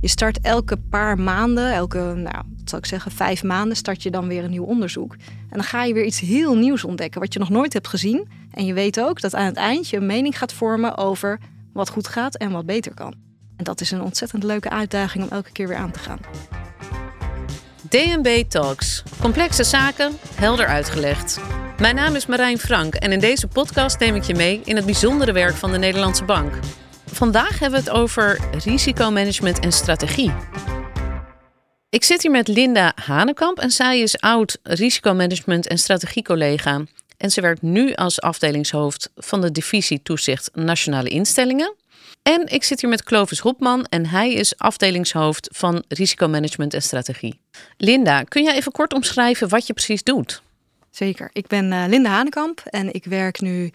Je start elke paar maanden, elke, nou, wat zal ik zeggen, vijf maanden, start je dan weer een nieuw onderzoek. En dan ga je weer iets heel nieuws ontdekken, wat je nog nooit hebt gezien. En je weet ook dat aan het eind je een mening gaat vormen over wat goed gaat en wat beter kan. En dat is een ontzettend leuke uitdaging om elke keer weer aan te gaan. DNB Talks. Complexe zaken, helder uitgelegd. Mijn naam is Marijn Frank en in deze podcast neem ik je mee in het bijzondere werk van de Nederlandse Bank. Vandaag hebben we het over risicomanagement en strategie. Ik zit hier met Linda Hanekamp en zij is oud risicomanagement en strategiecollega. En ze werkt nu als afdelingshoofd van de divisie toezicht nationale instellingen. En ik zit hier met Clovis Hopman en hij is afdelingshoofd van risicomanagement en strategie. Linda, kun jij even kort omschrijven wat je precies doet? Zeker. Ik ben uh, Linda Hanekamp en ik werk nu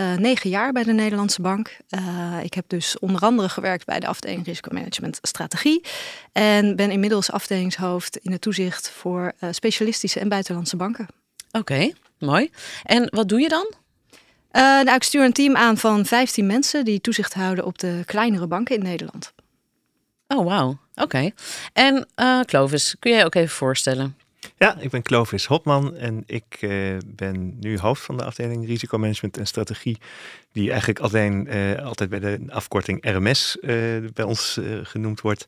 uh, negen jaar bij de Nederlandse Bank. Uh, ik heb dus onder andere gewerkt bij de afdeling risicomanagement strategie. En ben inmiddels afdelingshoofd in het toezicht voor uh, specialistische en buitenlandse banken. Oké, okay, mooi. En wat doe je dan? nou, ik stuur een team aan van 15 mensen die toezicht houden op de kleinere banken in Nederland. Oh, wauw. Oké. Okay. En Clovis, kun jij ook even voorstellen? Ja, ik ben Clovis Hopman en ik uh, ben nu hoofd van de afdeling risicomanagement en strategie, die eigenlijk alleen uh, altijd bij de afkorting RMS uh, bij ons genoemd wordt.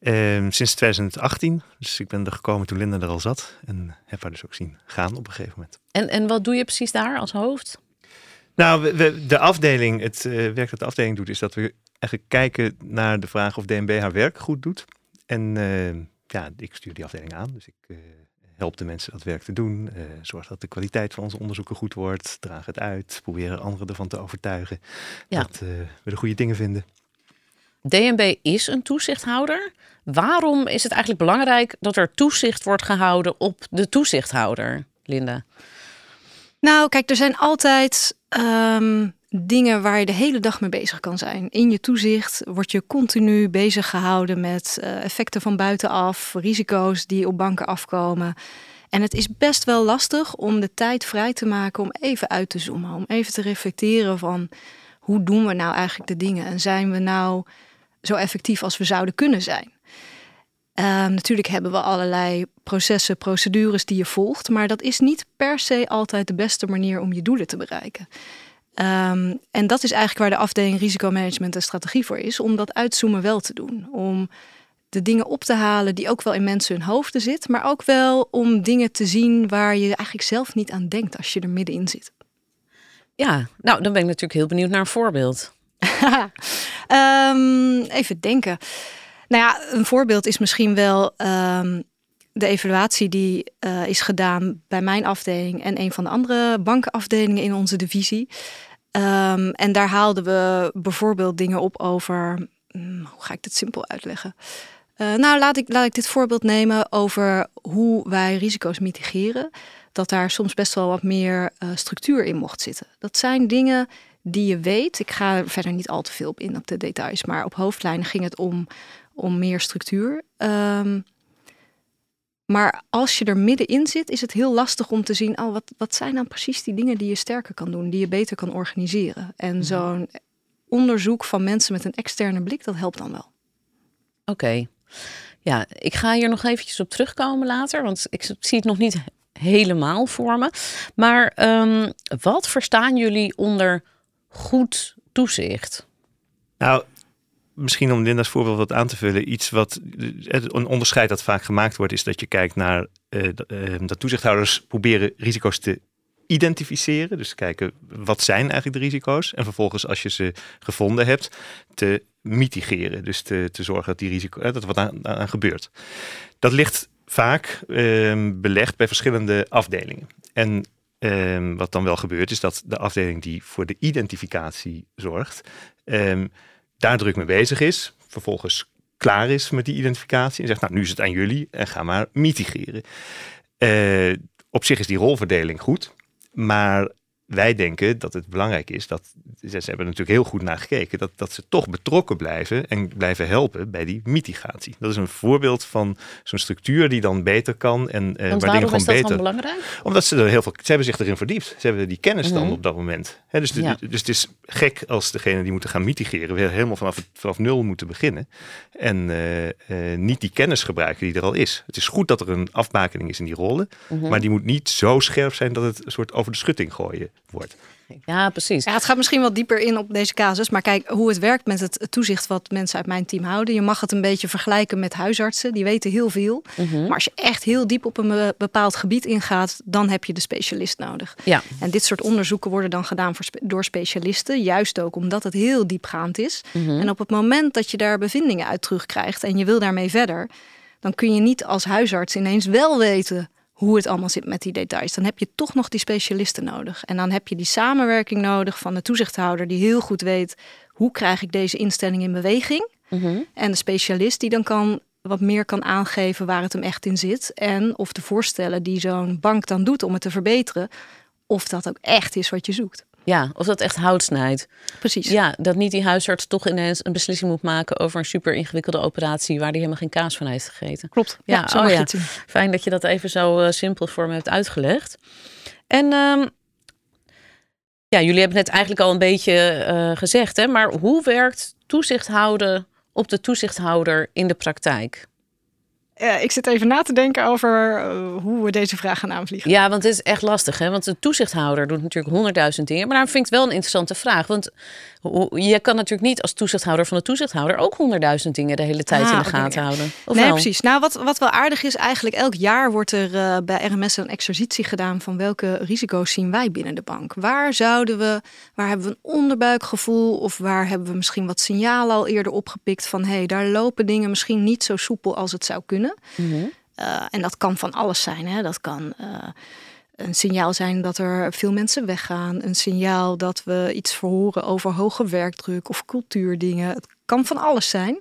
Ehm, sinds 2018, dus ik ben er gekomen toen Linda er al zat en heb haar dus ook zien gaan op een gegeven moment. En, en wat doe je precies daar als hoofd? Nou, we, we, de afdeling, het werk dat de afdeling doet, is dat we eigenlijk kijken naar de vraag of DNB haar werk goed doet. En ja, ik stuur die afdeling aan, dus ik help de mensen dat werk te doen. Uh, zorg dat de kwaliteit van onze onderzoeken goed wordt. Draag het uit. Proberen anderen ervan te overtuigen dat uh, we de goede dingen vinden. DNB is een toezichthouder. Waarom is het eigenlijk belangrijk dat er toezicht wordt gehouden op de toezichthouder, Linda? Nou, kijk, er zijn altijd um, dingen waar je de hele dag mee bezig kan zijn. In je toezicht word je continu bezig gehouden met uh, effecten van buitenaf, risico's die op banken afkomen. En het is best wel lastig om de tijd vrij te maken om even uit te zoomen, om even te reflecteren van hoe doen we nou eigenlijk de dingen en zijn we nou zo effectief als we zouden kunnen zijn. Uh, natuurlijk hebben we allerlei processen, procedures die je volgt, maar dat is niet per se altijd de beste manier om je doelen te bereiken. Um, en dat is eigenlijk waar de afdeling risicomanagement en strategie voor is, om dat uitzoomen wel te doen. Om de dingen op te halen die ook wel in mensen hun hoofden zitten, maar ook wel om dingen te zien waar je eigenlijk zelf niet aan denkt als je er middenin zit. Ja, nou dan ben ik natuurlijk heel benieuwd naar een voorbeeld. um, even denken. Nou ja, een voorbeeld is misschien wel um, de evaluatie die uh, is gedaan bij mijn afdeling en een van de andere bankenafdelingen in onze divisie. Um, en daar haalden we bijvoorbeeld dingen op over. Hmm, hoe ga ik dit simpel uitleggen? Uh, nou, laat ik, laat ik dit voorbeeld nemen over hoe wij risico's mitigeren. Dat daar soms best wel wat meer uh, structuur in mocht zitten. Dat zijn dingen die je weet. Ik ga er verder niet al te veel op in op de details, maar op hoofdlijnen ging het om, om meer structuur. Um, maar als je er middenin zit, is het heel lastig om te zien, oh, wat, wat zijn dan precies die dingen die je sterker kan doen, die je beter kan organiseren. En mhm. zo'n onderzoek van mensen met een externe blik, dat helpt dan wel. Oké. Ja, ik ga hier nog eventjes op terugkomen later, want ik zie het nog niet helemaal voor me. Maar um, wat verstaan jullie onder goed toezicht? Nou, misschien om Linda's voorbeeld wat aan te vullen, iets wat een onderscheid dat vaak gemaakt wordt, is dat je kijkt naar uh, dat toezichthouders proberen risico's te identificeren. Dus kijken wat zijn eigenlijk de risico's. En vervolgens, als je ze gevonden hebt, te mitigeren. Dus te, te zorgen dat die risico, dat er wat aan, gebeurt. Dat ligt vaak uh, belegd bij verschillende afdelingen. En um, wat dan wel gebeurt, is dat de afdeling die voor de identificatie zorgt, um, daar druk mee bezig is, vervolgens klaar is met die identificatie en zegt, nou nu is het aan jullie en ga maar mitigeren. Uh, op zich is die rolverdeling goed, maar wij denken dat het belangrijk is dat ze hebben natuurlijk heel goed naar gekeken dat, dat ze toch betrokken blijven en blijven helpen bij die mitigatie. Dat is een voorbeeld van zo'n structuur die dan beter kan en uh, waar dingen gewoon beter. belangrijk? Omdat ze er heel veel, ze hebben zich erin verdiept. Ze hebben die kennis dan mhm. op dat moment. dus, dus het is gek als degene die moeten gaan mitigeren weer helemaal vanaf, vanaf nul moeten beginnen en uh, uh, niet die kennis gebruiken die er al is. Het is goed dat er een afbakening is in die rollen, mhm. maar die moet niet zo scherp zijn dat het een soort over de schutting gooien wordt. Ja, precies. Ja, het gaat misschien wat dieper in op deze casus. Maar kijk, hoe het werkt met het toezicht wat mensen uit mijn team houden. Je mag het een beetje vergelijken met huisartsen. Die weten heel veel. Mhm. Maar als je echt heel diep op een bepaald gebied ingaat, dan heb je de specialist nodig. Ja. En dit soort onderzoeken worden dan gedaan door specialisten. Juist ook omdat het heel diepgaand is. Mhm. En op het moment dat je daar bevindingen uit terugkrijgt en je wil daarmee verder, dan kun je niet als huisarts ineens wel weten hoe het allemaal zit met die details. Dan heb je toch nog die specialisten nodig. En dan heb je die samenwerking nodig van de toezichthouder die heel goed weet hoe krijg ik deze instelling in beweging. Mhm. En de specialist die dan kan wat meer kan aangeven waar het hem echt in zit. En of de voorstellen die zo'n bank dan doet om het te verbeteren, of dat ook echt is wat je zoekt. Ja, of dat echt hout snijdt. Precies. Ja, dat niet die huisarts toch ineens een beslissing moet maken over een super ingewikkelde operatie waar hij helemaal geen kaas van heeft gegeten. Klopt. Ja, ja oh ja. Fijn dat je dat even zo uh, simpel voor me hebt uitgelegd. En um, ja, jullie hebben het eigenlijk al een beetje uh, gezegd, hè, maar hoe werkt toezicht houden op de toezichthouder in de praktijk? Ik zit even na te denken over eh, hoe we deze vraag gaan aanvliegen. Ja, want het is echt lastig. Hè? Want de toezichthouder doet natuurlijk honderdduizend dingen. Maar daarom vind ik het wel een interessante vraag. Want je kan natuurlijk niet als toezichthouder van de toezichthouder ook honderdduizend dingen de hele tijd ah, in de gaten houden. Of nee, precies. Nou, wat, wat wel aardig is, eigenlijk elk jaar wordt er uh, bij RMS een exercitie gedaan van welke risico's zien wij binnen de bank. Waar zouden we, waar hebben we een onderbuikgevoel of waar hebben we misschien wat signalen al eerder opgepikt van hé, hey, daar lopen dingen misschien niet zo soepel als het zou kunnen. Mhm. Eh, en dat kan van alles zijn. Hè? Dat kan uh, een signaal zijn dat er veel mensen weggaan. Een signaal dat we iets verhoren over hoge werkdruk of cultuurdingen. Het kan van alles zijn.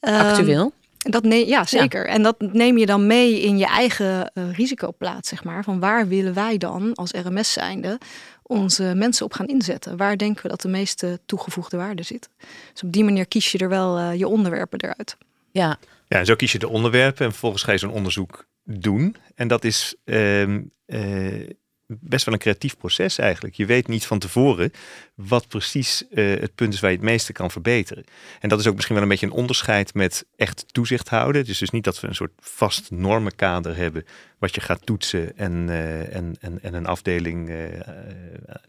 Actueel? Um, dat nee, ja, zeker. En dat neem je dan mee in je eigen uh, risicoplaats, zeg maar. Van waar willen wij dan als RMS zijnde onze mensen op gaan inzetten? Waar denken we dat de meeste toegevoegde waarde zit? Dus op die manier kies je er wel uh, je onderwerpen eruit. Ja. ja, en zo kies je de onderwerpen en vervolgens ga je zo'n onderzoek doen. En dat is ehm, eh, best wel een creatief proces eigenlijk. Je weet niet van tevoren wat precies eh, het punt is waar je het meeste kan verbeteren. En dat is ook misschien wel een beetje een onderscheid met echt toezicht houden. Het is dus niet dat we een soort vast normenkader hebben wat je gaat toetsen en, uh, en, en, en een afdeling,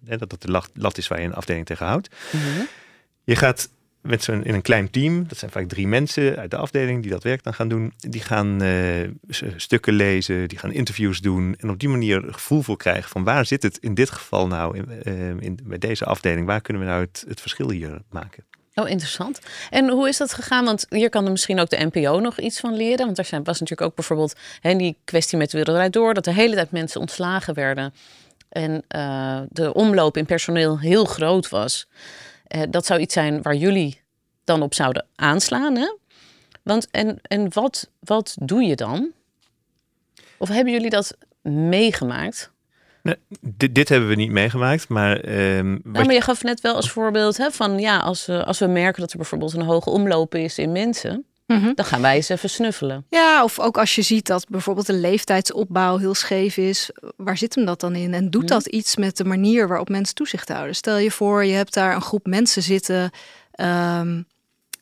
dat dat de lat, lat, is waar je een afdeling tegen houdt. Mhm. Je gaat met zo'n in een klein team, dat zijn vaak drie mensen uit de afdeling die dat werk dan gaan doen, die gaan uh, stukken lezen, die gaan interviews doen en op die manier een gevoel voor krijgen van waar zit het in dit geval nou in, uh, in bij deze afdeling, waar kunnen we nou het, het verschil hier maken? Oh, interessant. En hoe is dat gegaan? Want hier kan er misschien ook de NPO nog iets van leren. Want er zijn, was natuurlijk ook bijvoorbeeld hè, die kwestie met de Wereldrijd Door... dat de hele tijd mensen ontslagen werden. En uh, de omloop in personeel heel groot was. Uh, dat zou iets zijn waar jullie dan op zouden aanslaan. Hè? Want en, en wat, wat doe je dan? Of hebben jullie dat meegemaakt? Nee, dit, dit, hebben we niet meegemaakt, maar... Um, nou, maar je gaf net wel als voorbeeld hè, van ja, als we, als we merken dat er bijvoorbeeld een hoge omloop is in mensen, mhm. dan gaan wij eens even snuffelen. Ja, of ook als je ziet dat bijvoorbeeld de leeftijdsopbouw heel scheef is, waar zit hem dat dan in? En doet mhm. dat iets met de manier waarop mensen toezicht houden? Stel je voor, je hebt daar een groep mensen zitten. Ehm,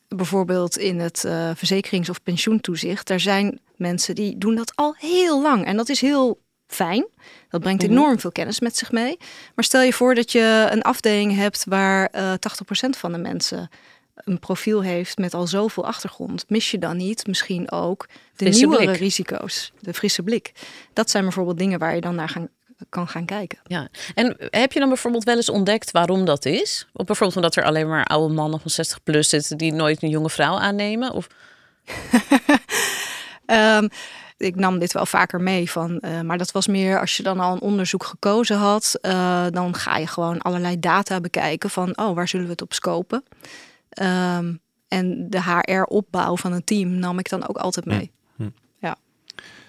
bijvoorbeeld in het uh, verzekerings- of pensioentoezicht, daar zijn mensen die doen dat al heel lang. En dat is heel fijn. Dat brengt mhm. enorm veel kennis met zich mee. Maar stel je voor dat je een afdeling hebt waar uh, eh, 80% van de mensen een profiel heeft met al zoveel achtergrond. Mis je dan niet misschien ook de nieuwe risico's, de frisse blik? Dat zijn bijvoorbeeld dingen waar je dan naar gaan kan gaan kijken. Ja, en heb je dan bijvoorbeeld wel eens ontdekt waarom dat is? Of bijvoorbeeld omdat er alleen maar oude mannen van 60 plus zitten die nooit een jonge vrouw aannemen? Of... um, ik nam dit wel vaker mee van, uh, maar dat was meer als je dan al een onderzoek gekozen had, uh, dan ga je gewoon allerlei data bekijken van, oh, waar zullen we het op scopen? Um, en de HR-opbouw van een team nam ik dan ook altijd mee. Hm. Ja.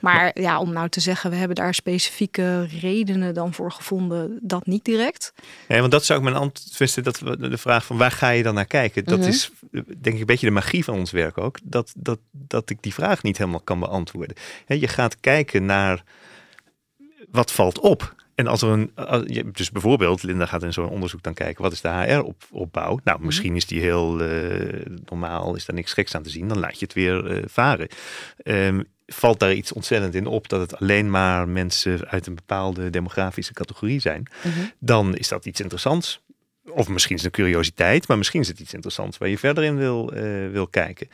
Maar ja, om nou te zeggen, we hebben daar specifieke redenen dan voor gevonden, dat niet direct. Ja, want dat zou ik mijn antwoord dat de vraag van waar ga je dan naar kijken? Dat Mhm. is denk ik een beetje de magie van ons werk ook. Dat, dat, dat ik die vraag niet helemaal kan beantwoorden. Je gaat kijken naar wat valt op. En als er een, als je- dus bijvoorbeeld, Linda gaat in zo'n onderzoek dan kijken, wat is de HR-opbouw? Nou, misschien is die heel eh, normaal, is daar niks geks aan te zien, dan laat je het weer eh, varen. Ehm, valt daar iets ontzettend in op dat het alleen maar mensen uit een bepaalde demografische categorie zijn, dan is dat iets interessants. Of misschien is het een curiositeit, maar misschien is het iets interessants waar je verder in wil, eh, wil kijken.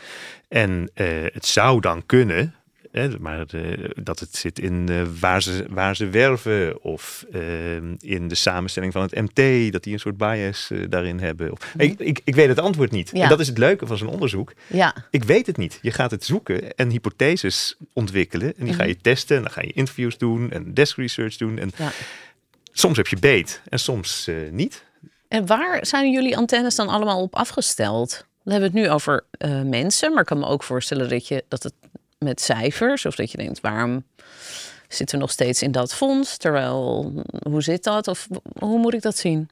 En eh, het zou dan kunnen, hè, maar eh, dat het zit in eh, waar, ze, waar ze werven of eh, in de samenstelling van het MT, dat die een soort bias eh, daarin hebben. Of, ik, ik, ik weet het antwoord niet. Ja. En dat is het leuke van zo'n onderzoek. Ja, Ik weet het niet. Je gaat het zoeken en hypotheses ontwikkelen. En die ga je testen. En dan ga je interviews doen en desk research doen. En ja. soms heb je beet en soms niet. En waar zijn jullie antennes dan allemaal op afgesteld? We hebben het nu over mensen, maar ik kan me ook voorstellen dat, je, dat het met cijfers, of dat je denkt, waarom zitten we nog steeds in dat fonds? Terwijl, hoe zit dat? Of hoe moet ik dat zien?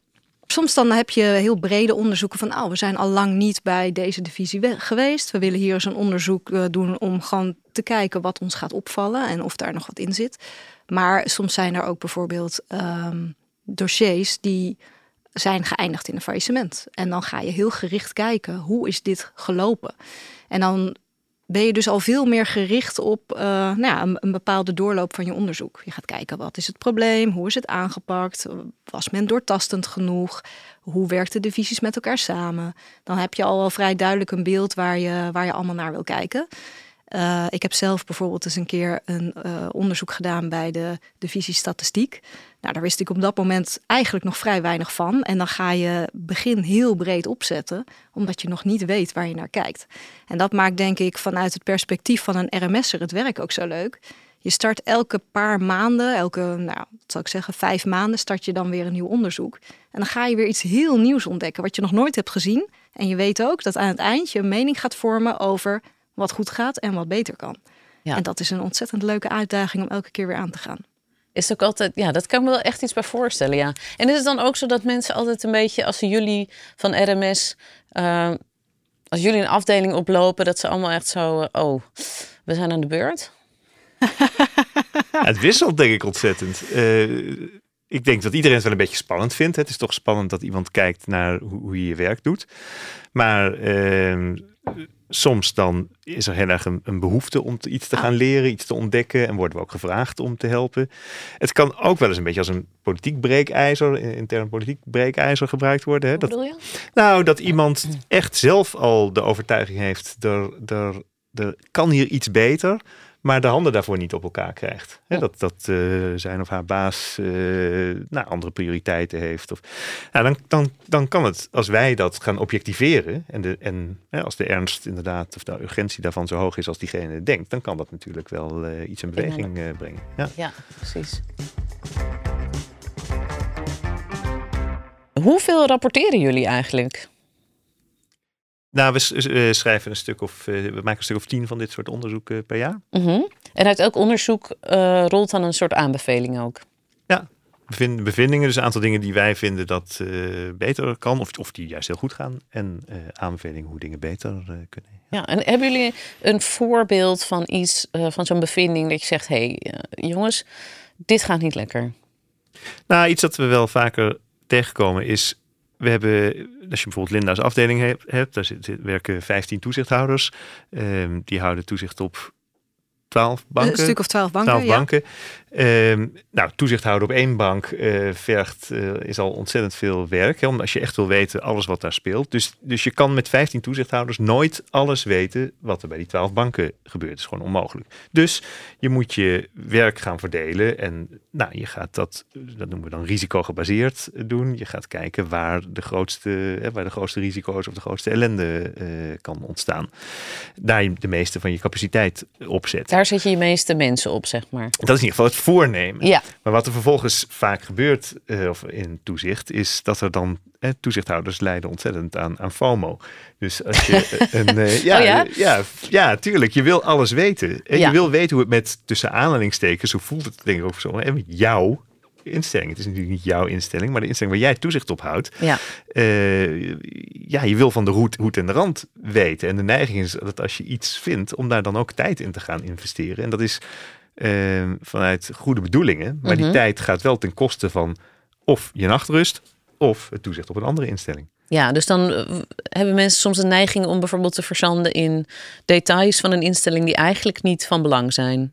Soms dan heb je heel brede onderzoeken van, oh, we zijn al lang niet bij deze divisie we- geweest. We willen hier eens een onderzoek eh, doen om gewoon te kijken wat ons gaat opvallen en of daar nog wat in zit. Maar soms zijn er ook bijvoorbeeld ehm, dossiers die zijn geëindigd in een faillissement. En dan ga je heel gericht kijken, hoe is dit gelopen? En dan ben je dus al veel meer gericht op eh, nou ja, een, bepaalde doorloop van je onderzoek. Je gaat kijken, wat is het probleem? Hoe is het aangepakt? Was men doortastend genoeg? Hoe werkten de visies met elkaar samen? Dan heb je al wel vrij duidelijk een beeld waar je, waar je allemaal naar wil kijken. Eh, ik heb zelf bijvoorbeeld eens een keer een eh, onderzoek gedaan bij de divisie statistiek. Nou, daar wist ik op dat moment eigenlijk nog vrij weinig van. En dan ga je begin heel breed opzetten, omdat je nog niet weet waar je naar kijkt. En dat maakt denk ik vanuit het perspectief van een RMS'er het werk ook zo leuk. Je start elke paar maanden, elke, nou, wat zal ik zeggen, vijf maanden, start je dan weer een nieuw onderzoek. En dan ga je weer iets heel nieuws ontdekken, wat je nog nooit hebt gezien. En je weet ook dat aan het eind je een mening gaat vormen over wat goed gaat en wat beter kan. Ja. En dat is een ontzettend leuke uitdaging om elke keer weer aan te gaan. Is het ook altijd, ja, dat kan ik me wel echt iets bij voorstellen, ja. En is het dan ook zo dat mensen altijd een beetje, als ze jullie van RMS, eh, als jullie een afdeling oplopen, dat ze allemaal echt zo, eh, oh, we zijn aan de beurt? Ja, het wisselt denk ik ontzettend. Eh, ik denk dat iedereen het wel een beetje spannend vindt. Het is toch spannend dat iemand kijkt naar hoe, hoe je je werk doet. Maar ehm, soms dan is er heel erg een, een behoefte om iets te gaan leren, iets te ontdekken. En worden we ook gevraagd om te helpen. Het kan ook wel eens een beetje als een politiek breekijzer, een intern politiek breekijzer gebruikt worden. Hè? Wat Dat, bedoel je? nou, dat iemand echt zelf al de overtuiging heeft, er, er, er kan hier iets beter, maar de handen daarvoor niet op elkaar krijgt. Dat dat eh, zijn of haar baas eh, nou, andere prioriteiten heeft. Of, nou, dan, dan, dan kan het, als wij dat gaan objectiveren en, de, en als de ernst inderdaad, of de urgentie daarvan zo hoog is als diegene denkt, dan kan dat natuurlijk wel eh, iets in beweging brengen. Ja. Ja, precies. Hoeveel rapporteren jullie eigenlijk? Nou, we eh, schrijven een stuk of, eh, we maken een stuk of tien van dit soort onderzoeken per jaar. Mhm. En uit elk onderzoek eh, rolt dan een soort aanbeveling ook. bevind- bevindingen, dus een aantal dingen die wij vinden dat eh, beter kan, of, of die juist heel goed gaan. En eh, aanbevelingen hoe dingen beter eh, kunnen. Ja, en hebben jullie een voorbeeld van iets, eh, van zo'n bevinding dat je zegt, hé hey, eh, jongens, dit gaat niet lekker. Nou, iets dat we wel vaker tegenkomen is, we hebben, als je bijvoorbeeld Linda's afdeling hebt, hebt daar zit, werken 15 toezichthouders. Ehm, die houden toezicht op 12 banken. Een stuk of twaalf banken. 12 ja. banken. Ehm, nou, toezichthouder op één bank eh, vergt, eh, is al ontzettend veel werk. Hè, omdat als je echt wil weten alles wat daar speelt. Dus, dus je kan met 15 toezichthouders nooit alles weten wat er bij die 12 banken gebeurt. Dat is gewoon onmogelijk. Dus je moet je werk gaan verdelen. En nou, je gaat dat, dat noemen we dan risicogebaseerd doen. Je gaat kijken waar de grootste, hè, waar de grootste risico's of de grootste ellende eh, kan ontstaan. Daar je de meeste van je capaciteit op zet. Daar Daar zet je je meeste mensen op, zeg maar. Dat is in ieder geval het voornemen. Ja. Maar wat er vervolgens vaak gebeurt uh, of in toezicht, is dat er dan eh, toezichthouders lijden ontzettend aan, aan FOMO. Dus als je een. Uh, ja, oh ja? ja? Ja, tuurlijk. Je wil alles weten. En Ja. je wil weten hoe het met tussen aanhalingstekens, hoe voelt het denk ik ook zo, en met jouw instelling. Het is natuurlijk niet jouw instelling, maar de instelling waar jij toezicht op houdt. Ja. Eh, ja, je wil van de hoed, hoed en de rand weten. En de neiging is dat als je iets vindt, om daar dan ook tijd in te gaan investeren. En dat is eh, vanuit goede bedoelingen. Maar Mhm. die tijd gaat wel ten koste van of je nachtrust of het toezicht op een andere instelling. Ja, dus dan eh, hebben mensen soms een neiging om bijvoorbeeld te verzanden in details van een instelling die eigenlijk niet van belang zijn.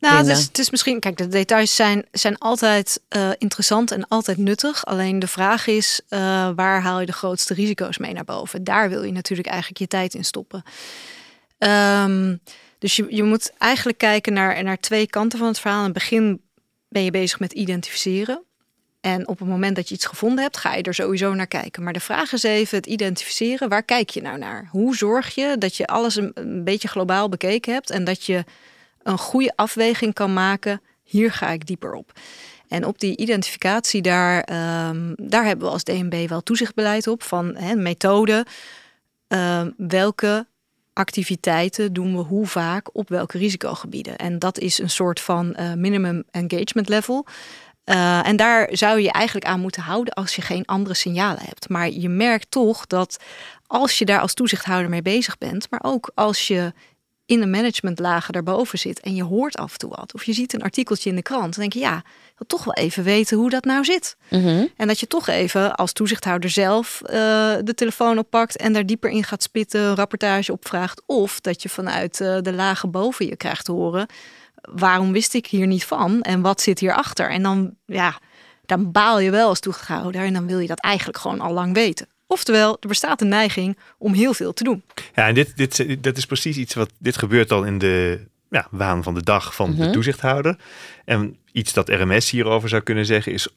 Nou, het is, het is misschien, kijk, de details zijn, zijn altijd eh, interessant en altijd nuttig. Alleen de vraag is, eh, waar haal je de grootste risico's mee naar boven? Daar wil je natuurlijk eigenlijk je tijd in stoppen. Ehm, dus je, je moet eigenlijk kijken naar, naar twee kanten van het verhaal. In het begin ben je bezig met identificeren. En op het moment dat je iets gevonden hebt, ga je er sowieso naar kijken. Maar de vraag is even het identificeren. Waar kijk je nou naar? Hoe zorg je dat je alles een, beetje globaal bekeken hebt en dat je een goede afweging kan maken. Hier ga ik dieper op. En op die identificatie, daar, ehm, daar hebben we als DNB wel toezichtbeleid op van hè, methode. Ehm, welke activiteiten doen we hoe vaak op welke risicogebieden? En dat is een soort van eh, minimum engagement level. Eh, en daar zou je je eigenlijk aan moeten houden als je geen andere signalen hebt. Maar je merkt toch dat als je daar als toezichthouder mee bezig bent, maar ook als je in de managementlagen daarboven zit en je hoort af en toe wat, of je ziet een artikeltje in de krant, dan denk je ja, wil toch wel even weten hoe dat nou zit. Mhm. En dat je toch even als toezichthouder zelf eh, de telefoon oppakt en daar dieper in gaat spitten, een rapportage opvraagt. Of dat je vanuit eh, de lagen boven je krijgt te horen, waarom wist ik hier niet van en wat zit hierachter? En dan, ja, dan baal je wel als toezichthouder en dan wil je dat eigenlijk gewoon al lang weten. Oftewel, er bestaat een neiging om heel veel te doen. Ja, en dit, dit, dat is precies iets wat. Dit gebeurt al in de ja, waan van de dag van de Mhm. toezichthouder. En iets dat RMS hierover zou kunnen zeggen is.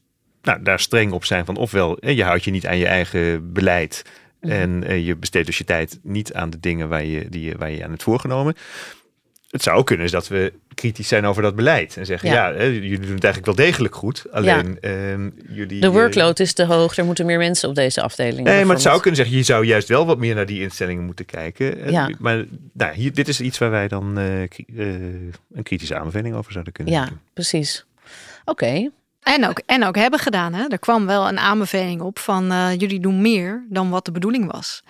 Nou, daar streng op zijn van ofwel je houdt je niet aan je eigen beleid. En eh, je besteedt dus je tijd niet aan de dingen waar je, die, waar je aan het voorgenomen. Het zou ook kunnen is dat we kritisch zijn over dat beleid. En zeggen, Ja. ja, hè, jullie doen het eigenlijk wel degelijk goed. Alleen ehm, jullie... De eh, workload is te hoog, er moeten meer mensen op deze afdeling. Nee, maar het zou kunnen zeggen, je zou juist wel wat meer naar die instellingen moeten kijken. En- Ja. Maar nou, hier, dit is iets waar wij dan eh, eh, een kritische aanbeveling over zouden kunnen Ja, doen. precies. Oké, En ook, en ook hebben gedaan. Hè? Er kwam wel een aanbeveling op van eh, jullie doen meer dan wat de bedoeling was.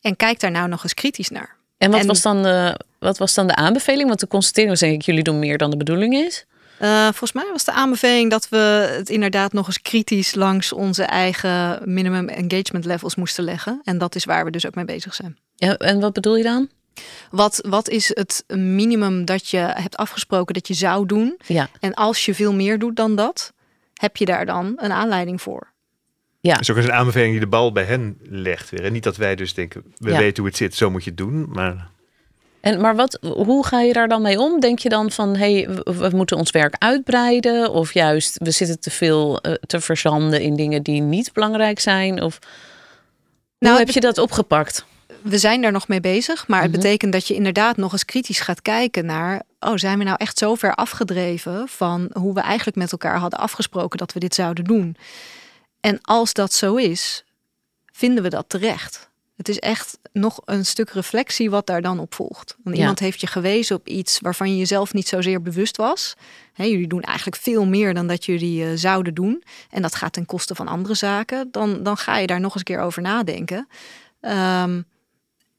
En kijk daar nou nog eens kritisch naar. En wat, En- was dan de, wat was dan de aanbeveling? Want de constatering was denk ik, jullie doen meer dan de bedoeling is. Eh, volgens mij was de aanbeveling dat we het inderdaad nog eens kritisch langs onze eigen minimum engagement levels moesten leggen. En dat is waar we dus ook mee bezig zijn. Ja, en wat bedoel je dan? Wat, wat is het minimum dat je hebt afgesproken dat je zou doen? Ja, En als je veel meer doet dan dat, heb je daar dan een aanleiding voor? Ja. Het is ook eens een aanbeveling die de bal bij hen legt weer. En niet dat wij dus denken, we Ja. weten hoe het zit, zo moet je het doen. Maar En, maar wat, hoe ga je daar dan mee om? Denk je dan van, hé, hey, we, moeten ons werk uitbreiden? Of juist, we zitten te veel eh, te verzanden in dingen die niet belangrijk zijn? Of hoe Nou, heb je dat opgepakt? we zijn daar nog mee bezig, maar Mhm. het betekent dat je inderdaad nog eens kritisch gaat kijken naar, oh, zijn we nou echt zo ver afgedreven van hoe we eigenlijk met elkaar hadden afgesproken dat we dit zouden doen? En als dat zo is, vinden we dat terecht? Het is echt nog een stuk reflectie wat daar dan op volgt. Want Ja. iemand heeft je gewezen op iets waarvan je jezelf niet zozeer bewust was. Hè, jullie doen eigenlijk veel meer dan dat jullie eh, zouden doen. En dat gaat ten koste van andere zaken. Dan, dan ga je daar nog eens een keer over nadenken. Ehm,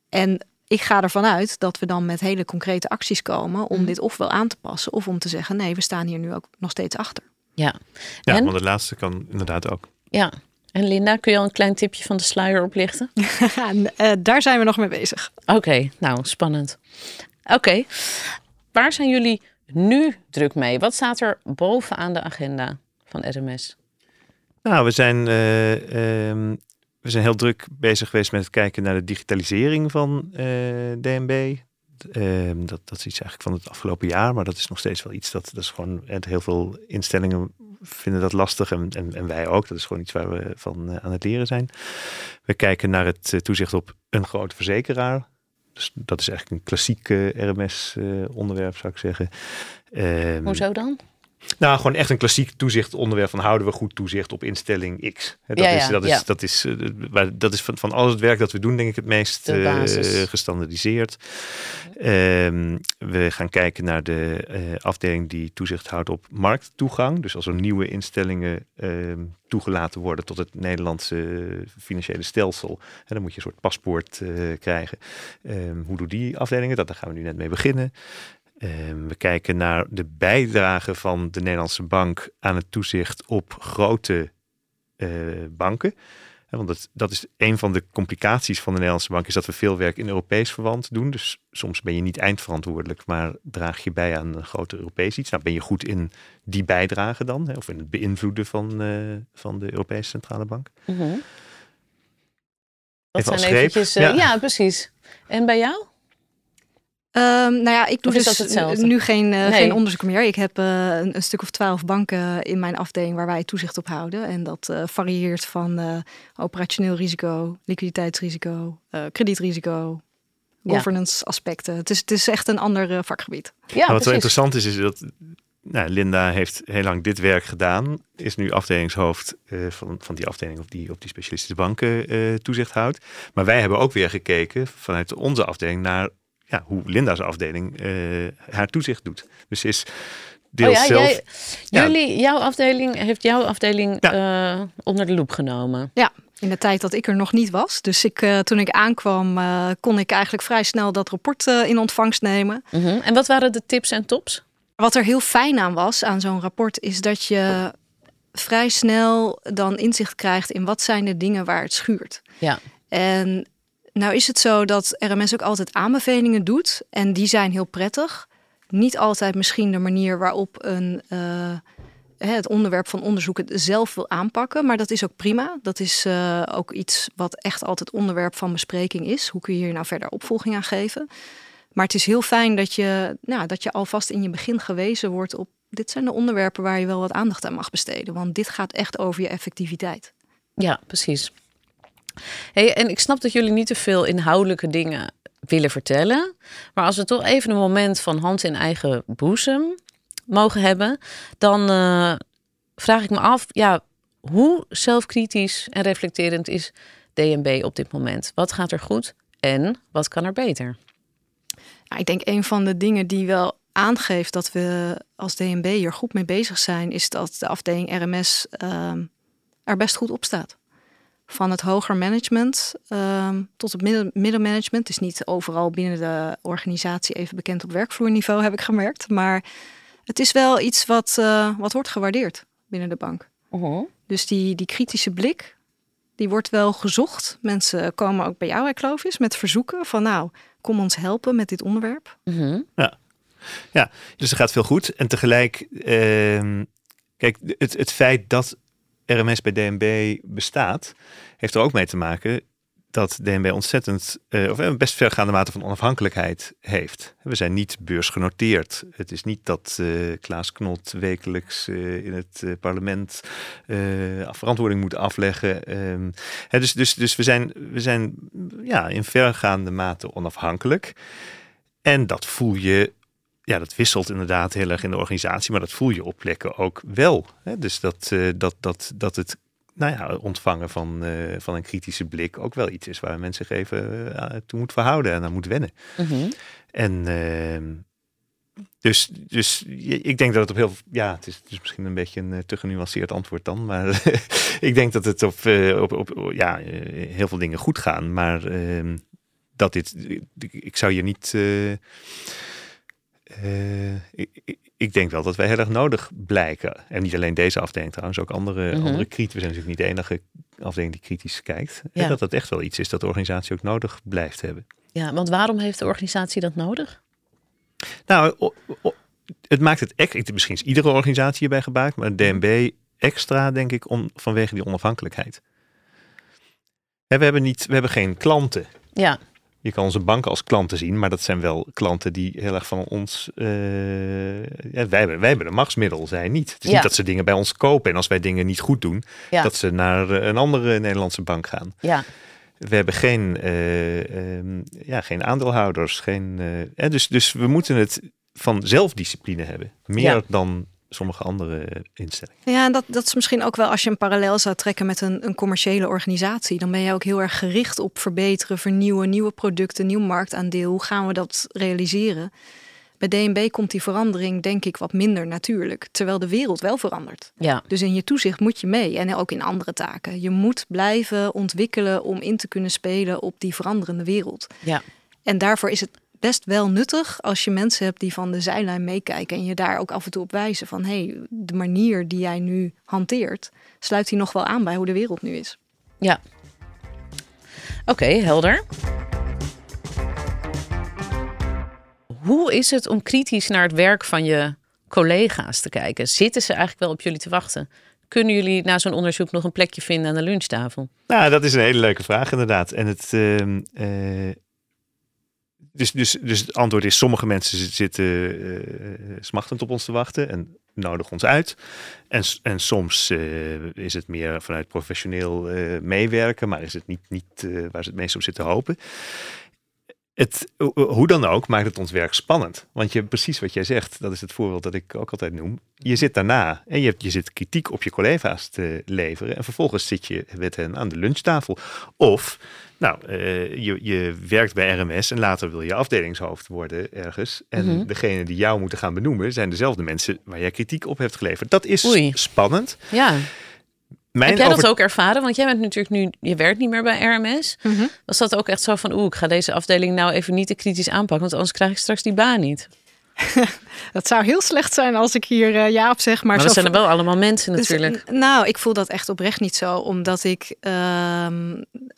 en ik ga ervan uit dat we dan met hele concrete acties komen om Mhm. dit ofwel aan te passen of om te zeggen: nee, we staan hier nu ook nog steeds achter. Ja. ja, En? want het laatste kan inderdaad ook. Ja. En Linda, kun je al een klein tipje van de sluier oplichten? En, eh, daar zijn we nog mee bezig. Oké, nou, spannend. Oké, waar zijn jullie nu druk mee? Wat staat er bovenaan de agenda van RMS? Nou, we zijn, eh, ehm, we zijn heel druk bezig geweest met het kijken naar de digitalisering van eh, DNB. Ehm, dat, dat is iets eigenlijk van het afgelopen jaar, maar dat is nog steeds wel iets dat, dat is gewoon, heel veel instellingen vinden dat lastig en, en, wij ook. Dat is gewoon iets waar we van eh, aan het leren zijn. We kijken naar het eh, toezicht op een grote verzekeraar. Dus dat is eigenlijk een klassiek RMS-onderwerp, zou ik zeggen. Ehm, Hoezo dan? Nou, gewoon echt een klassiek toezichtonderwerp van houden we goed toezicht op instelling X. Dat ja, is, dat is, dat is, uh, dat is van, van alles het werk dat we doen, denk ik, het meest uh, gestandardiseerd. Um, we gaan kijken naar de uh, afdeling die toezicht houdt op markttoegang. Dus als er nieuwe instellingen uh, toegelaten worden tot het Nederlandse financiële stelsel, dan moet je een soort paspoort krijgen. Um, hoe doen die afdelingen dat? Daar gaan we nu net mee beginnen. Ehm, we kijken naar de bijdrage van de Nederlandse bank aan het toezicht op grote uh, banken. Want dat, dat is een van de complicaties van de Nederlandse bank, is dat we veel werk in Europees verband doen. Dus soms ben je niet eindverantwoordelijk, maar draag je bij aan een grote Europees iets. Nou, ben je goed in die bijdrage dan, hè, of in het beïnvloeden van, uh, van de Europese Centrale Bank. Mm -hmm. Dat zijn eventjes, uh, ja. ja, precies. En bij jou? Um, nou ja, ik doe dus nu geen, uh, geen onderzoek meer. Ik heb uh, een, een, stuk of twaalf banken in mijn afdeling waar wij toezicht op houden. En dat uh, varieert van operationeel risico, liquiditeitsrisico, kredietrisico, governance aspecten. Het is, het is echt een ander vakgebied. Ja, nou, wat wel interessant is, is dat nou, Linda heeft heel lang dit werk gedaan. Is nu afdelingshoofd van, van die afdeling op die, op die specialistische banken toezicht houdt. Maar wij hebben ook weer gekeken vanuit onze afdeling naar ja, hoe Linda's afdeling uh, haar toezicht doet. Dus is deels oh ja, zelf. Jij, jullie, jouw afdeling heeft jouw afdeling ja. uh, onder de loep genomen. Ja, in de tijd dat ik er nog niet was. Dus ik, uh, toen ik aankwam, kon ik eigenlijk vrij snel dat rapport in ontvangst nemen. Mm -hmm. En wat waren de tips en tops? Wat er heel fijn aan was aan zo'n rapport, is dat je vrij snel dan inzicht krijgt in wat zijn de dingen waar het schuurt. Ja. En nou is het zo dat RMS ook altijd aanbevelingen doet en die zijn heel prettig. Niet altijd misschien de manier waarop een, uh, het onderwerp van onderzoek het zelf wil aanpakken, maar dat is ook prima. Dat is uh, ook iets wat echt altijd onderwerp van bespreking is. Hoe kun je hier nou verder opvolging aan geven? Maar het is heel fijn dat je, nou, dat je alvast in je begin gewezen wordt op dit zijn de onderwerpen waar je wel wat aandacht aan mag besteden. Want dit gaat echt over je effectiviteit. Ja, precies. Hey, en ik snap dat jullie niet te veel inhoudelijke dingen willen vertellen. Maar als we toch even een moment van hand in eigen boezem mogen hebben, dan uh, vraag ik me af, ja, hoe zelfkritisch en reflecterend is DNB op dit moment? Wat gaat er goed en wat kan er beter? Ja, ik denk een van de dingen die wel aangeeft dat we als DNB hier goed mee bezig zijn, is dat de afdeling RMS uh, er best goed op staat van het hoger management ehm, tot het midden, middenmanagement. Het is niet overal binnen de organisatie even bekend op werkvloerniveau, heb ik gemerkt. Maar het is wel iets wat, uh, wat wordt gewaardeerd binnen de bank. Uh-huh. Dus die, die kritische blik, die wordt wel gezocht. Mensen komen ook bij jou, Clovis, met verzoeken van nou, kom ons helpen met dit onderwerp. Uh-huh. Ja. ja, dus er gaat veel goed. En tegelijk, uh, kijk, het, het feit dat RMS bij DNB bestaat, heeft er ook mee te maken dat DNB ontzettend, uh, of een best vergaande mate van onafhankelijkheid heeft. We zijn niet beursgenoteerd. Het is niet dat uh, Klaas Knot wekelijks in het parlement verantwoording moet afleggen. Um, hè, dus, dus, dus we zijn, we zijn ja, in vergaande mate onafhankelijk. En dat voel je ja, dat wisselt inderdaad heel erg in de organisatie, maar dat voel je op plekken ook wel. Hè? Dus dat, uh, dat, dat, dat het nou ja, ontvangen van, uh, van een kritische blik ook wel iets is waar mensen zich even uh, toe moet verhouden en aan moet wennen. Mm -hmm. En ehm, dus, dus ik denk dat het op heel ja, het is, het is misschien een beetje een te genuanceerd antwoord dan, maar ik denk dat het op, op, op ja, heel veel dingen goed gaan, maar ehm, dat dit, ik zou je niet uh, ik, ik, denk wel dat wij heel erg nodig blijken. En niet alleen deze afdeling trouwens, ook andere, mm -hmm. andere kritisch. We zijn natuurlijk niet de enige afdeling die kritisch kijkt. Ja. En dat dat echt wel iets is dat de organisatie ook nodig blijft hebben. Ja, want waarom heeft de organisatie dat nodig? Nou, het maakt het echt, misschien is iedere organisatie hierbij gebruikt, maar DNB extra, denk ik, om, vanwege die onafhankelijkheid. we hebben, niet, we hebben geen klanten. Ja. Je kan onze banken als klanten zien, maar dat zijn wel klanten die heel erg van ons. Uh, ja, wij, hebben, wij hebben een machtsmiddel, zij niet. Het is niet dat ze dingen bij ons kopen en als wij dingen niet goed doen, ja. dat ze naar een andere Nederlandse bank gaan. Ja. We hebben geen, uh, um, ja, geen aandeelhouders. Geen, uh, dus, dus we moeten het van zelfdiscipline hebben. Meer dan sommige andere instellingen. Ja, en dat, dat is misschien ook wel als je een parallel zou trekken met een, een commerciële organisatie. Dan ben je ook heel erg gericht op verbeteren, vernieuwen, nieuwe producten, nieuw marktaandeel. Hoe gaan we dat realiseren? Bij DNB komt die verandering denk ik wat minder natuurlijk, terwijl de wereld wel verandert. Ja. Dus in je toezicht moet je mee en ook in andere taken. Je moet blijven ontwikkelen om in te kunnen spelen op die veranderende wereld. Ja. En daarvoor is het best wel nuttig als je mensen hebt die van de zijlijn meekijken en je daar ook af en toe op wijzen van hé, hey, de manier die jij nu hanteert, sluit die nog wel aan bij hoe de wereld nu is. Ja. Oké, helder. Hoe is het om kritisch naar het werk van je collega's te kijken? Zitten ze eigenlijk wel op jullie te wachten? Kunnen jullie na zo'n onderzoek nog een plekje vinden aan de lunchtafel? Nou, dat is een hele leuke vraag inderdaad. En het, uh, dus, dus, dus het antwoord is: sommige mensen zitten uh, smachtend op ons te wachten en nodigen ons uit. En, en soms uh, is het meer vanuit professioneel meewerken, maar is het niet, niet waar ze het meest op zitten hopen het, hoe dan ook, maakt het ons werk spannend. Want je, precies wat jij zegt, dat is het voorbeeld dat ik ook altijd noem. Je zit daarna en je, hebt, je zit kritiek op je collega's te leveren. En vervolgens zit je met hen aan de lunchtafel. Of, nou, uh, je, je werkt bij RMS en later wil je afdelingshoofd worden ergens. En mm degene die jou moeten gaan benoemen zijn dezelfde mensen waar jij kritiek op hebt geleverd. Dat is Oei. spannend. Ja. Mijn Heb jij dat ook ervaren? Want jij bent natuurlijk nu, je werkt niet meer bij RMS. Mm Was dat ook echt zo van, oeh, ik ga deze afdeling nou even niet te kritisch aanpakken, want anders krijg ik straks die baan niet? dat zou heel slecht zijn als ik hier uh, ja op zeg. Maar, maar dat zijn er wel allemaal mensen dus, natuurlijk. nou, ik voel dat echt oprecht niet zo. Omdat ik uh,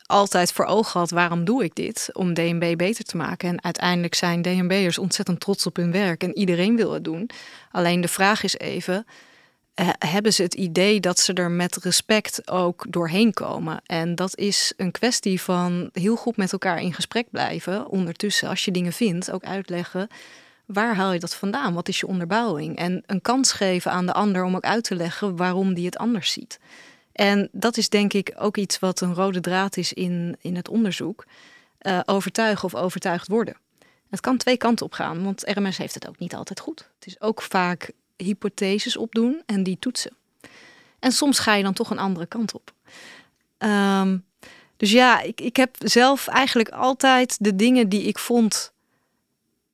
altijd voor ogen had, waarom doe ik dit? Om DNB beter te maken. En uiteindelijk zijn DNB'ers ontzettend trots op hun werk. En iedereen wil het doen. Alleen de vraag is even, hebben ze het idee dat ze er met respect ook doorheen komen. En dat is een kwestie van heel goed met elkaar in gesprek blijven. Ondertussen, als je dingen vindt, ook uitleggen. Waar haal je dat vandaan? Wat is je onderbouwing? En een kans geven aan de ander om ook uit te leggen waarom die het anders ziet. En dat is denk ik ook iets wat een rode draad is in, in het onderzoek. Uh, overtuigen of overtuigd worden. Het kan twee kanten op gaan, want RMS heeft het ook niet altijd goed. Het is ook vaak hypotheses opdoen en die toetsen. En soms ga je dan toch een andere kant op. Um, dus ja, ik, ik heb zelf eigenlijk altijd de dingen die ik vond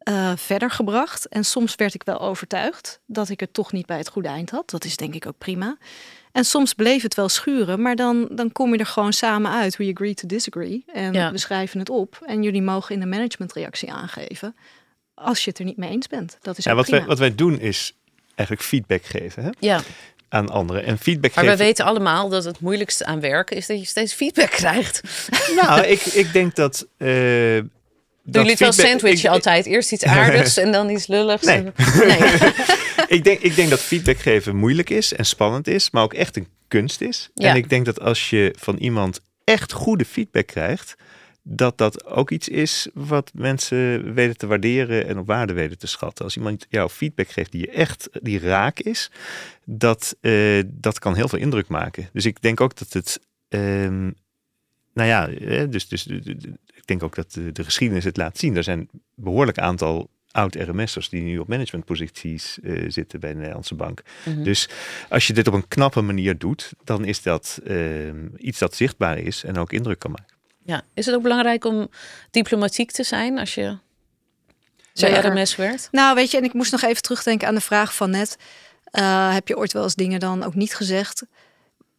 uh, verder gebracht. En soms werd ik wel overtuigd dat ik het toch niet bij het goede eind had. Dat is denk ik ook prima. En soms bleef het wel schuren, maar dan, dan kom je er gewoon samen uit. We agree to disagree. En ja. we schrijven het op. En jullie mogen in de managementreactie aangeven als je het er niet mee eens bent. Dat is ja, wat, wij, wat wij doen is eigenlijk feedback geven. Hè? Ja. Aan anderen. En feedback maar geven... we weten allemaal dat het moeilijkste aan werken is dat je steeds feedback krijgt. Nou, ik, ik denk dat. Uh, Doen jullie wel sandwich altijd? Eerst iets aardigs en dan iets lulligs? Nee. nee. ik, denk, ik denk dat feedback geven moeilijk is en spannend is, maar ook echt een kunst is. Ja. En ik denk dat als je van iemand echt goede feedback krijgt, dat dat ook iets is wat mensen weten te waarderen en op waarde weten te schatten. Als iemand jou feedback geeft die je echt die raak is, dat, uh, dat kan heel veel indruk maken. Dus ik denk ook dat het, uh, nou ja, dus, dus ik denk ook dat de, de, geschiedenis het laat zien. Er zijn een behoorlijk aantal oud-RMS'ers die nu op managementposities uh, zitten bij de Nederlandse bank. Mm -hmm. Dus als je dit op een knappe manier doet, dan is dat ehm, iets dat zichtbaar is en ook indruk kan maken. Ja, is het ook belangrijk om diplomatiek te zijn als je bij RMS werkt? Nou, weet je, en ik moest nog even terugdenken aan de vraag van net. Uh, heb je ooit wel eens dingen dan ook niet gezegd?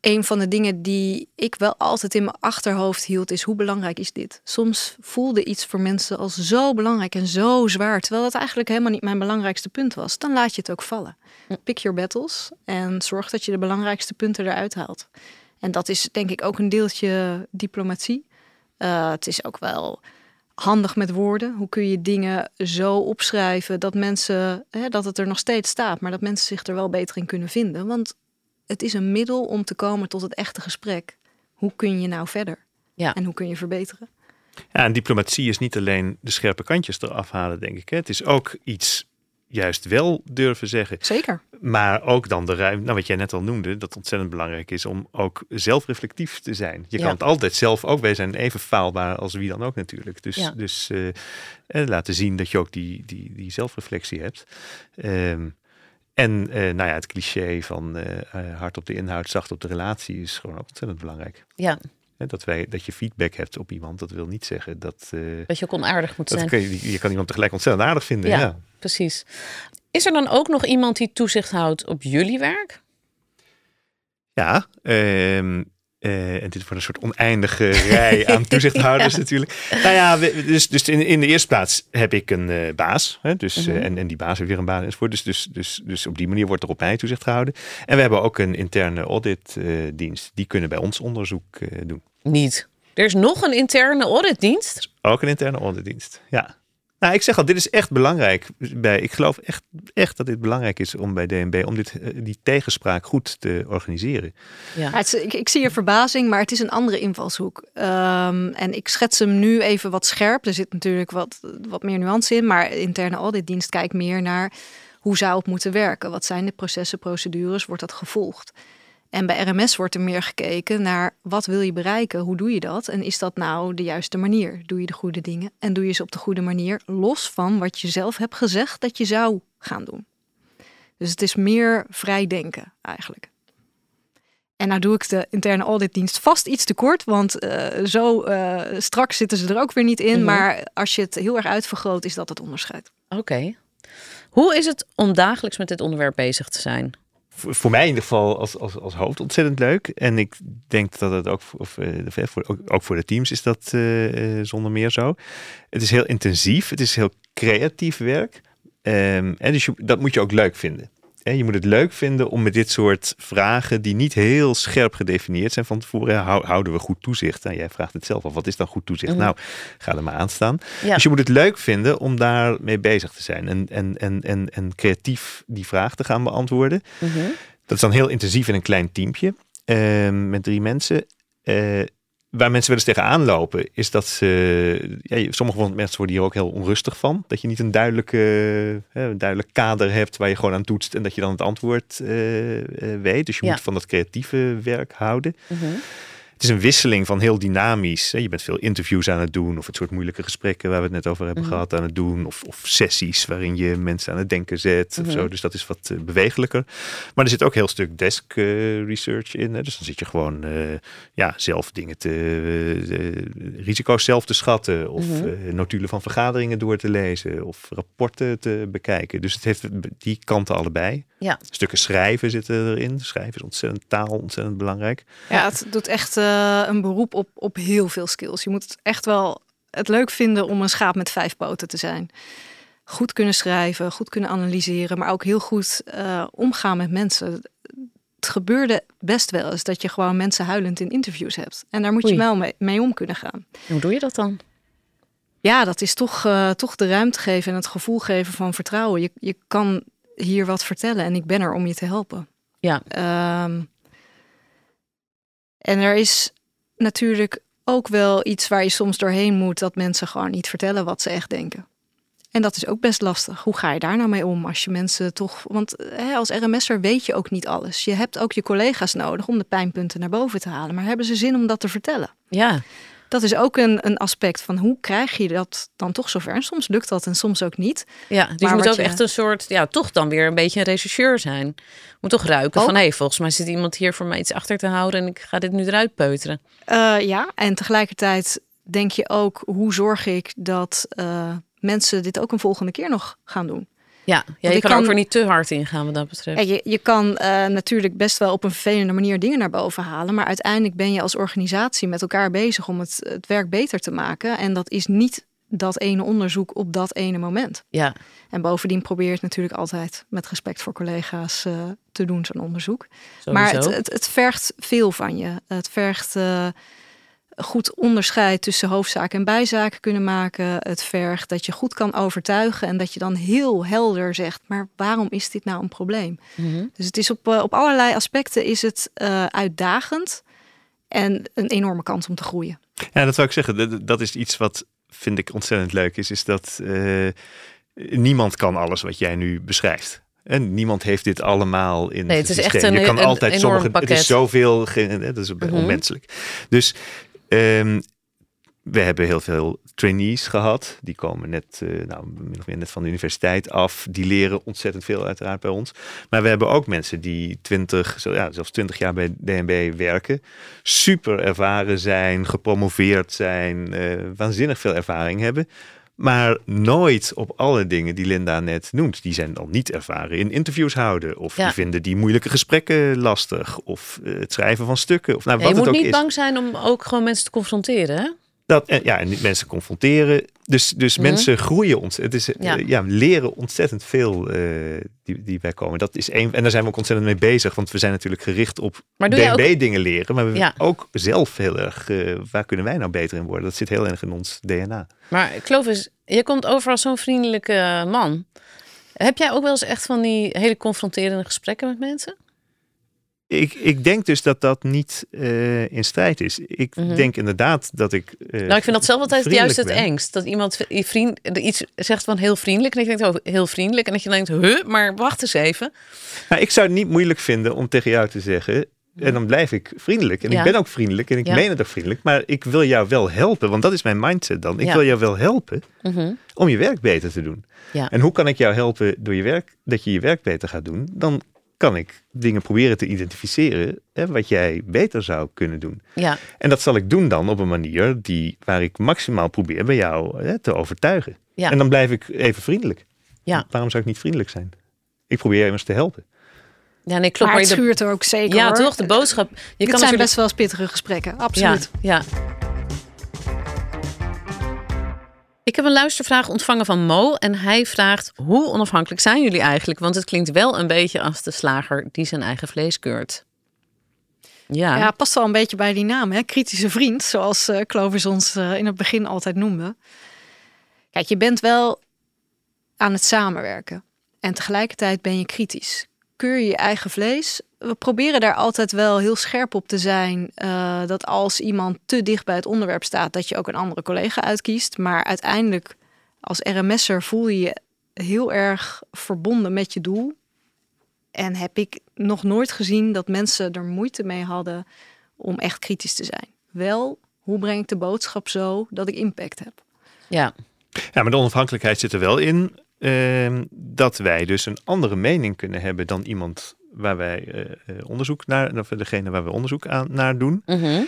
Een van de dingen die ik wel altijd in mijn achterhoofd hield, is hoe belangrijk is dit? Soms voelde iets voor mensen als zo belangrijk en zo zwaar, terwijl dat eigenlijk helemaal niet mijn belangrijkste punt was. Dan laat je het ook vallen. Pick your battles en zorg dat je de belangrijkste punten eruit haalt. En dat is denk ik ook een deeltje diplomatie. Uh, het is ook wel handig met woorden. Hoe kun je dingen zo opschrijven dat mensen, hè, dat het er nog steeds staat, maar dat mensen zich er wel beter in kunnen vinden? Want het is een middel om te komen tot het echte gesprek. Hoe kun je nou verder? Ja. En hoe kun je verbeteren? Ja, en diplomatie is niet alleen de scherpe kantjes eraf halen, denk ik. Hè. Het is ook iets juist wel durven zeggen. Zeker. Maar ook dan de ruimte, nou wat jij net al noemde, dat ontzettend belangrijk is om ook zelfreflectief te zijn. Je Ja. kan het altijd zelf ook, wij zijn even faalbaar als wie dan ook natuurlijk. Dus, Ja. dus eh, eh, laten zien dat je ook die, die, die zelfreflectie hebt. Ehm, en eh, nou ja, het cliché van hard op de inhoud, zacht op de relatie is gewoon ook ontzettend belangrijk. Ja, Dat, wij, dat je feedback hebt op iemand, dat wil niet zeggen dat, dat je ook onaardig moet zijn. je, je kan iemand tegelijk ontzettend aardig vinden. Ja. Ja. Precies. Is er dan ook nog iemand die toezicht houdt op jullie werk? Ja, ehm, eh, en dit wordt een soort oneindige rij aan toezichthouders Ja. natuurlijk. Nou ja, we- dus, dus in, in de eerste plaats heb ik een eh, baas. Hè, dus, eh, Mhm. en, en die baas heeft weer een baan enzovoort. Dus, dus, dus, dus op die manier wordt er op mij toezicht gehouden. En we hebben ook een interne auditdienst. die kunnen bij ons onderzoek eh, doen. Niet. Er is nog een interne auditdienst. Ook een interne auditdienst, ja. Nou, ik zeg al, dit is echt belangrijk. Bij, ik geloof echt, echt dat dit belangrijk is om bij DNB... om dit, eh, die tegenspraak goed te organiseren. Ja. Ja, het is- ik, ik zie je verbazing, maar het is een andere invalshoek. Ehm, en ik schets hem nu even wat scherp. Er zit natuurlijk wat, wat meer nuance in, maar interne auditdienst kijkt meer naar hoe zou het moeten werken. Wat zijn de processen, procedures, wordt dat gevolgd? En bij RMS wordt er meer gekeken naar wat wil je bereiken, hoe doe je dat en is dat nou de juiste manier? Doe je de goede dingen en doe je ze op de goede manier, los van wat je zelf hebt gezegd dat je zou gaan doen. Dus het is meer vrij denken eigenlijk. En nou doe ik de interne auditdienst vast iets te kort, want eh, zo eh, strak zitten ze er ook weer niet in. Mhm. Maar als je het heel erg uitvergroot, is dat het onderscheid. Oké. Hoe is het om dagelijks met dit onderwerp bezig te zijn? Voor, mij in ieder geval als, als, als hoofd ontzettend leuk. En ik denk dat het ook of, eh, voor, ook, voor de teams is dat eh, eh, zonder meer zo. Het is heel intensief, het is heel creatief werk. Ehm, en dus je, dat moet je ook leuk vinden. Je moet het leuk vinden om met dit soort vragen, die niet heel scherp gedefinieerd zijn van tevoren, hou- houden we goed toezicht? Nou, jij vraagt het zelf al, wat is dan goed toezicht? Mhm. Nou, ga er maar aan staan. Ja. Dus je moet het leuk vinden om daarmee bezig te zijn en, en, en, en, en creatief die vraag te gaan beantwoorden. Mhm. Dat is dan heel intensief in een klein teampje ehm, met drie mensen. Eh, waar mensen wel eens tegenaan lopen, is dat ze. Ja, sommige van de mensen worden hier ook heel onrustig van. Dat je niet een duidelijke, eh, een duidelijk kader hebt waar je gewoon aan toetst en dat je dan het antwoord eh, eh, weet. Dus je Ja. moet van dat creatieve werk houden. Mhm. Het is een wisseling van heel dynamisch. hè. Je bent veel interviews aan het doen, of het soort moeilijke gesprekken waar we het net over hebben Mhm. gehad aan het doen, of, of sessies waarin je mensen aan het denken zet. Mhm. of zo. Dus dat is wat eh, bewegelijker. Maar er zit ook heel stuk desk eh, research in. Hè. Dus dan zit je gewoon eh, ja, zelf dingen te risico's zelf te schatten, of Mhm. eh, notulen van vergaderingen door te lezen, of rapporten te bekijken. Dus het heeft die kanten allebei. Ja. Stukken schrijven zitten erin. Schrijven is ontzettend taal, ontzettend belangrijk. Ja, het doet echt eh, een beroep op, op heel veel skills. Je moet het echt wel het leuk vinden om een schaap met vijf poten te zijn. Goed kunnen schrijven, goed kunnen analyseren, maar ook heel goed eh, omgaan met mensen. Het gebeurde best wel eens dat je gewoon mensen huilend in interviews hebt. En daar moet Oei. je wel mee, mee om kunnen gaan. Hoe doe je dat dan? Ja, dat is toch, eh, toch de ruimte geven en het gevoel geven van vertrouwen. Je, je kan hier wat vertellen en ik ben er om je te helpen. Ja. Ehm, en er is natuurlijk ook wel iets waar je soms doorheen moet, dat mensen gewoon niet vertellen wat ze echt denken. En dat is ook best lastig. Hoe ga je daar nou mee om als je mensen toch. Want hè, als RMS'er weet je ook niet alles. Je hebt ook je collega's nodig om de pijnpunten naar boven te halen. Maar hebben ze zin om dat te vertellen? Ja. Dat is ook een, een aspect van hoe krijg je dat dan toch zover? En soms lukt dat en soms ook niet. Ja, dus Maar je moet ook je- echt een soort, ja, toch dan weer een beetje een rechercheur zijn. Moet toch ruiken Ook. van, hé, hey, volgens mij zit iemand hier voor mij iets achter te houden en ik ga dit nu eruit peuteren. Eh, ja, en tegelijkertijd denk je ook, hoe zorg ik dat eh, mensen dit ook een volgende keer nog gaan doen? Ja, ja je kan, er ook kan- weer niet te hard ingaan wat dat betreft. Ja, je, je kan eh, natuurlijk best wel op een vervelende manier dingen naar boven halen, maar uiteindelijk ben je als organisatie met elkaar bezig om het, het werk beter te maken. En dat is niet dat ene onderzoek op dat ene moment. Ja, En bovendien probeer je het natuurlijk altijd met respect voor collega's eh, te doen, zo'n onderzoek. sowieso. Maar het, het, het vergt veel van je. Het vergt eh, goed onderscheid tussen hoofdzaken en bijzaken kunnen maken. Het vergt dat je goed kan overtuigen en dat je dan heel helder zegt: maar waarom is dit nou een probleem? Mhm. Dus het is op, eh, op allerlei aspecten is het eh, uitdagend en een enorme kans om te groeien. Ja, dat zou ik zeggen. Dat, is iets wat vind ik ontzettend leuk is. Is dat eh, niemand kan alles wat jij nu beschrijft. En niemand heeft dit allemaal in nee, het is systeem. echt een, je kan een altijd enorm sommige. pakket. Het is zoveel. Dat is Mhm. onmenselijk. Dus ehm, we hebben heel veel trainees gehad. Die komen net, eh, nou, meer net van de universiteit af. Die leren ontzettend veel uiteraard bij ons. Maar we hebben ook mensen die 20, zo, ja, zelfs 20 jaar bij DNB werken. Super ervaren zijn, gepromoveerd zijn, eh, waanzinnig veel ervaring hebben. Maar nooit op alle dingen die Linda net noemt. Die zijn dan niet ervaren in interviews houden. Of Ja. die vinden die moeilijke gesprekken lastig. Of eh, het schrijven van stukken. Of nou, wat je moet ook niet is. bang zijn om ook gewoon mensen te confronteren. Hè? Dat, en, ja, en mensen confronteren. Dus, dus Mhm. mensen groeien ons. Het is, Ja. ja. leren ontzettend veel eh, die, die wij komen. Dat is één, en daar zijn we ook ontzettend mee bezig. Want we zijn natuurlijk gericht op Maar doe jij ook DNB dingen leren. Maar we Ja. ook zelf heel erg, eh, waar kunnen wij nou beter in worden? Dat zit heel erg in ons DNA. Maar Clovis, je komt over als zo'n vriendelijke man. Heb jij ook wel eens echt van die hele confronterende gesprekken met mensen? Ik, ik denk dus dat dat niet eh, in strijd is. Ik Mhm. denk inderdaad dat ik. eh, Nou, ik vind dat zelf altijd juist het ben. engst. Dat iemand je vriend iets zegt van heel vriendelijk. En ik denk, oh, heel vriendelijk. En dat je denkt, huh, maar wacht eens even. Nou, ik zou het niet moeilijk vinden om tegen jou te zeggen. En dan blijf ik vriendelijk. En Ja. ik ben ook vriendelijk en ik Ja. meen het ook vriendelijk. Maar ik wil jou wel helpen, want dat is mijn mindset dan. Ik Ja. wil jou wel helpen Mhm. om je werk beter te doen. Ja. En hoe kan ik jou helpen door je werk, dat je je werk beter gaat doen? Dan kan ik dingen proberen te identificeren hè, wat jij beter zou kunnen doen. Ja, En dat zal ik doen dan op een manier die, waar ik maximaal probeer bij jou hè, te overtuigen. Ja. En dan blijf ik even vriendelijk. Ja. Waarom zou ik niet vriendelijk zijn? Ik probeer je immers te helpen. ja nee, klopt. maar het je de- schuurt er ook zeker ja, hoor. toch? De boodschap. Je Dit kan zijn natuurlijk... best wel eens pittige gesprekken, absoluut. Ja, ja. Ik heb een luistervraag ontvangen van Mo en hij vraagt: hoe onafhankelijk zijn jullie eigenlijk? Want het klinkt wel een beetje als de slager die zijn eigen vlees keurt. Ja, Ja, past wel een beetje bij die naam, hè? kritische vriend, zoals eh Clovis ons eh, in het begin altijd noemde. Kijk, je bent wel aan het samenwerken en tegelijkertijd ben je kritisch. Keur je je eigen vlees? We proberen daar altijd wel heel scherp op te zijn eh, dat als iemand te dicht bij het onderwerp staat, dat je ook een andere collega uitkiest. Maar uiteindelijk, als RMS'er voel je je heel erg verbonden met je doel. En heb ik nog nooit gezien dat mensen er moeite mee hadden om echt kritisch te zijn. Wel, hoe breng ik de boodschap zo dat ik impact heb? ja. Ja, maar de onafhankelijkheid zit er wel in ehm, dat wij dus een andere mening kunnen hebben dan iemand waar wij eh, eh, onderzoek naar, of degene waar we onderzoek aan, naar doen. Mhm.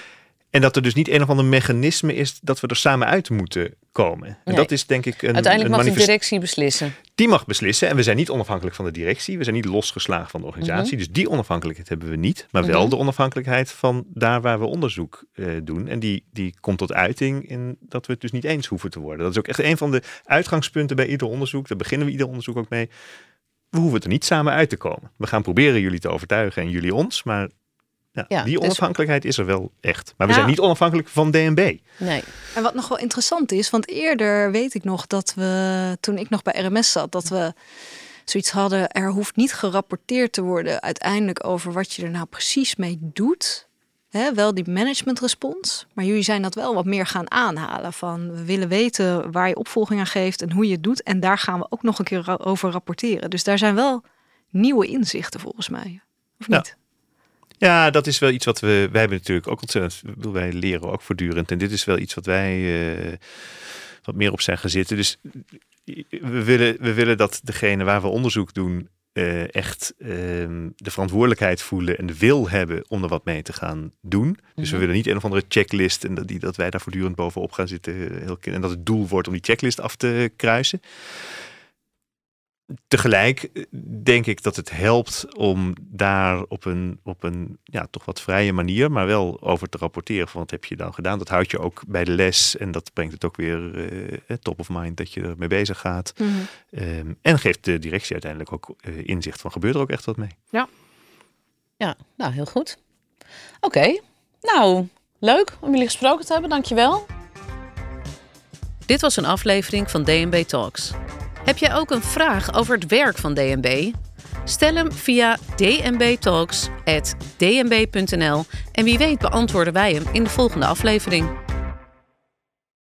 En dat er dus niet een of ander mechanisme is dat we er samen uit moeten komen. En Nee. dat is denk ik een, Uiteindelijk een mag de directie beslissen. Die mag beslissen. En we zijn niet onafhankelijk van de directie. We zijn niet losgeslagen van de organisatie. Mhm. Dus die onafhankelijkheid hebben we niet. Maar wel Mhm. de onafhankelijkheid van daar waar we onderzoek eh, doen. En die, die komt tot uiting in dat we het dus niet eens hoeven te worden. Dat is ook echt een van de uitgangspunten bij ieder onderzoek. Daar beginnen we ieder onderzoek ook mee. We hoeven er niet samen uit te komen. We gaan proberen jullie te overtuigen en jullie ons. Maar ja, Ja, die dus- onafhankelijkheid is er wel echt. Maar we Ja. zijn niet onafhankelijk van DNB. Nee. En wat nog wel interessant is, want eerder weet ik nog dat we, toen ik nog bij RMS zat, dat we zoiets hadden, er hoeft niet gerapporteerd te worden uiteindelijk over wat je er nou precies mee doet. Hè, wel die managementrespons, maar jullie zijn dat wel wat meer gaan aanhalen. Van we willen weten waar je opvolging aan geeft en hoe je het doet. En daar gaan we ook nog een keer over rapporteren. Dus daar zijn wel nieuwe inzichten volgens mij. Of niet? Ja, dat is wel iets wat we. Wij hebben natuurlijk ook ontzettend. bedoel, Wij leren ook voortdurend. En dit is wel iets wat wij eh, wat meer op zijn gaan zitten. Dus we willen, we willen dat degene waar we onderzoek doen. eh, echt ehm, de verantwoordelijkheid voelen en de wil hebben om er wat mee te gaan doen. Dus we Mhm. willen niet een of andere checklist en dat, die, dat wij daar voortdurend bovenop gaan zitten. eh, Heel, en dat het doel wordt om die checklist af te kruisen. Tegelijk eh, denk ik dat het helpt om daar op een, op een ja, toch wat vrije manier, maar wel over te rapporteren van wat heb je dan gedaan. Dat houdt je ook bij de les en dat brengt het ook weer eh, top of mind dat je ermee bezig gaat. Ehm, en geeft de directie uiteindelijk ook eh, inzicht van gebeurt er ook echt wat mee. Ja, nou heel goed. Oké, nou leuk om jullie gesproken te hebben, dankjewel. Dit was een aflevering van DNB Talks. Heb jij ook een vraag over het werk van DNB? Stel hem via dnbtalks.dnb.nl en wie weet beantwoorden wij hem in de volgende aflevering.